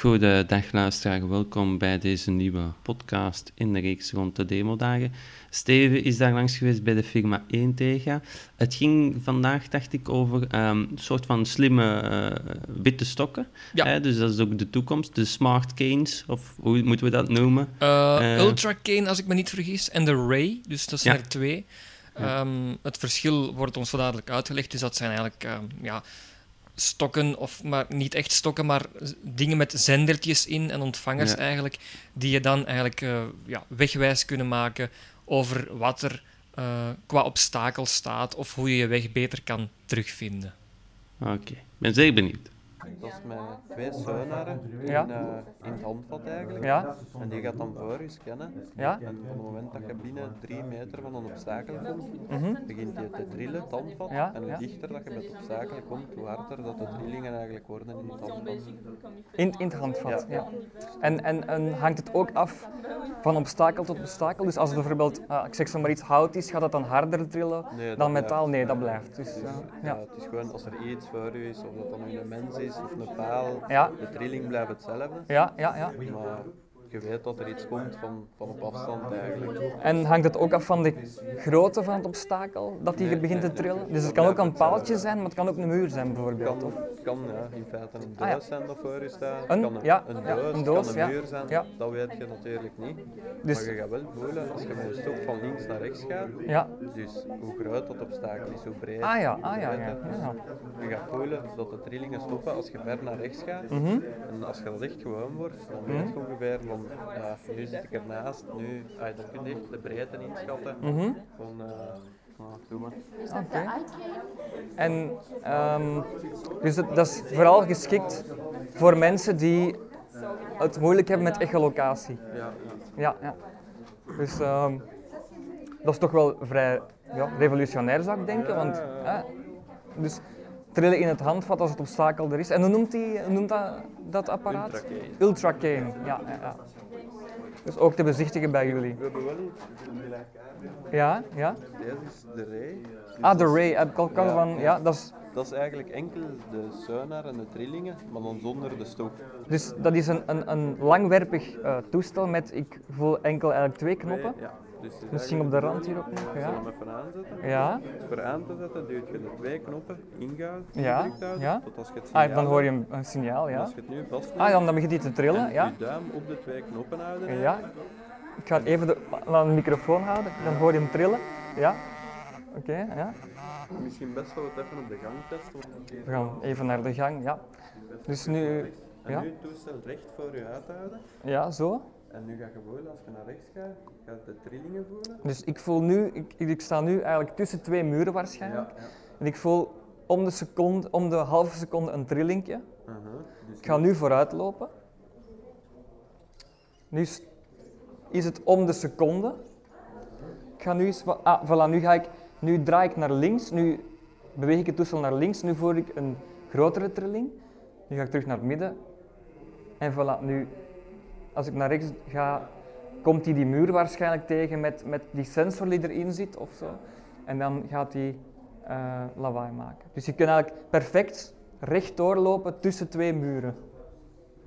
Goedendag luisteraar, welkom bij deze nieuwe podcast in de reeks rond de demodagen. Steven is daar langs geweest bij de firma 1 tegen. Het ging vandaag, dacht ik, over ehm, een soort van slimme uh, witte stokken. Ja. Hè, dus dat is ook de toekomst, de smart canes, of hoe moeten we dat noemen? Uh, Eh. Ultra Cane, als ik me niet vergis, en de Ray, dus dat zijn Ja. er twee. Ehm, het verschil wordt ons zo dadelijk uitgelegd, dus dat zijn eigenlijk ehm, ja, stokken, of maar niet echt stokken, maar dingen met zendertjes in en ontvangers Ja. eigenlijk, die je dan eigenlijk eh, ja, wegwijs kunnen maken over wat er eh, qua obstakel staat of hoe je je weg beter kan terugvinden. Oké, ben zeer benieuwd. Dat is met twee Ja. in, eh, in het handvat eigenlijk. Ja? En die gaat dan voor je scannen. Ja? En op het moment dat je binnen drie meter van een obstakel komt, Mhm. begint je te trillen, het handvat. Ja, En hoe dichter dat je bij het obstakel komt, hoe harder dat de trillingen eigenlijk worden in het handvat. In, in het handvat, ja. En, en, en hangt het ook af van obstakel tot obstakel? Dus als het bijvoorbeeld, ah, ik zeg zo maar iets hout is, gaat dat dan harder trillen Nee, dan blijft. metaal? Nee, dat blijft. Dus, eh, Ja, ja. het is gewoon als er iets voor je is, of dat dan nu een mens is of een paal, Ja. de trilling blijft hetzelfde. Ja, ja, ja. Maar je weet dat er iets komt van, van op afstand eigenlijk. En hangt het ook af van de grootte van het obstakel, dat die Nee, begint te nee, trillen? Dus het kan ook een paaltje hetzelfde. zijn, maar het kan ook een muur zijn Het bijvoorbeeld. kan, Of, kan ja, in feite een doos Ah, ja. zijn dat voor je staat. Een- kan een, ja, een ja, doos, een doos, kan ja. een muur zijn. Ja. Dat weet je natuurlijk niet. Dus- maar je gaat wel voelen als je met je stok van links naar rechts gaat. ja. Dus hoe groot dat obstakel is, hoe breed. Ah ja, ah ja, ja. het. Je gaat voelen dat de trillingen stoppen als je ver naar rechts gaat. Mhm. En als je dat echt gewoon wordt, dan weet je ongeveer van nu zit ik ernaast, nu ah, dan kun je echt de breedte inschatten. Mhm. Van, eh, nou, doe maar. Oké. En ehm, dus dat, dat is vooral geschikt voor mensen die het moeilijk hebben met echolocatie. Ja, ja. Ja, ja. Dus ehm, dat is toch wel vrij ja, revolutionair zou ik denken. Want, hè, dus trillen in het handvat als het obstakel er is. En hoe noemt, die, hoe noemt dat, dat apparaat? Ultracane. Ultracane, ja, ja, ja. Dus ook te bezichtigen bij jullie. We hebben wel iets gelijkaardigs. Ja, ja. Deze is de Ray. Ah, de Ray, heb ik al Ja, van, ja. ja, dat is, Dat is eigenlijk enkel de sonar en de trillingen, maar dan zonder de stok. dus dat is een, een, een langwerpig eh, toestel met, ik voel enkel eigenlijk twee knoppen. Ja, dus Misschien op de rand hier ook nog, Ik zal ja. hem even aanzetten. Ja, voor aan te zetten duwt je de twee knoppen ingaan, Ja, houden, ja. tot als je het ah, signaal dan hoor je een, een signaal, ja. Als je het nu vastlegt Ah, ja, dan begint hij te trillen, en ja. je duim op de twee knoppen houden, Ja. Ik ga even de, aan de microfoon houden, dan hoor je hem trillen. Ja. Oké, ja. misschien best wel het even op de gang testen. We gaan even naar de gang, ja. Dus nu, En ja. nu het toestel recht voor je uithouden. Ja, zo. En nu ga je als je naar rechts gaat, ga je de trillingen voelen. Dus ik voel nu, ik, ik sta nu eigenlijk tussen twee muren waarschijnlijk. ja. En ik voel om de, seconde, om de halve seconde een trillingje. Uh dus Ik ga nu vooruit lopen. Nu is, het om de seconde. Ik ga nu eens... Ah, voilà, nu ga ik... Nu draai ik naar links. Nu beweeg ik het toestel naar links. Nu voel ik een grotere trilling. Nu ga ik terug naar het midden. En voilà, nu... Als ik naar rechts ga, komt hij die muur waarschijnlijk tegen met, met die sensor die erin zit of zo. En dan gaat hij eh, lawaai maken. Dus je kunt eigenlijk perfect rechtdoor lopen tussen twee muren.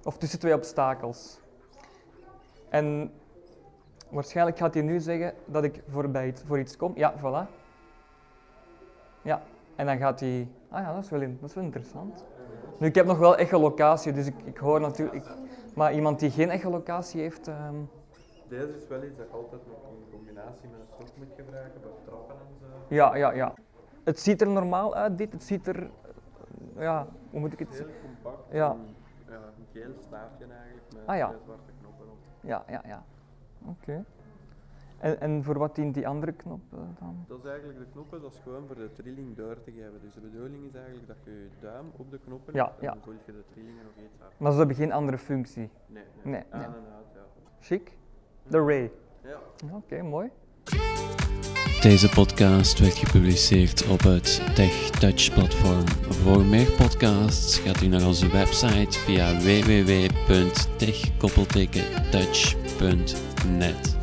Of tussen twee obstakels. En waarschijnlijk gaat hij nu zeggen dat ik voorbij voor iets kom. Ja, voilà. Ja, en dan gaat hij... Ah ja, dat is wel, interessant. Nu, ik heb nog wel echolocatie, dus ik, ik hoor natuurlijk... maar iemand die geen echolocatie heeft... ehm, Deze is wel iets dat je altijd nog in combinatie met een stok moet gebruiken, bij trappen en zo. ja, ja, ja. Het ziet er normaal uit, dit. Het ziet er... eh, Ja, hoe moet ik het Heel compact. Ja. en, ja, een geel staafje eigenlijk met Ah, ja. zwarte knoppen op. Ja, ja, ja. Oké. En, en voor wat dient die andere knop eh, dan? Dat is eigenlijk de knoppen, dat is gewoon voor de trilling door te geven. Dus de bedoeling is eigenlijk dat je je duim op de knoppen Ja, legt en ja. dan voel je de trillingen nog iets harder. Maar ze hebben geen andere functie. Nee, Nee, nee. Aan nee. en uit, ja. Chic. De Ray. Ja. Oké, mooi. Deze podcast werd gepubliceerd op het TechTouch platform. Voor meer podcasts gaat u naar onze website via www.tech-touch.net.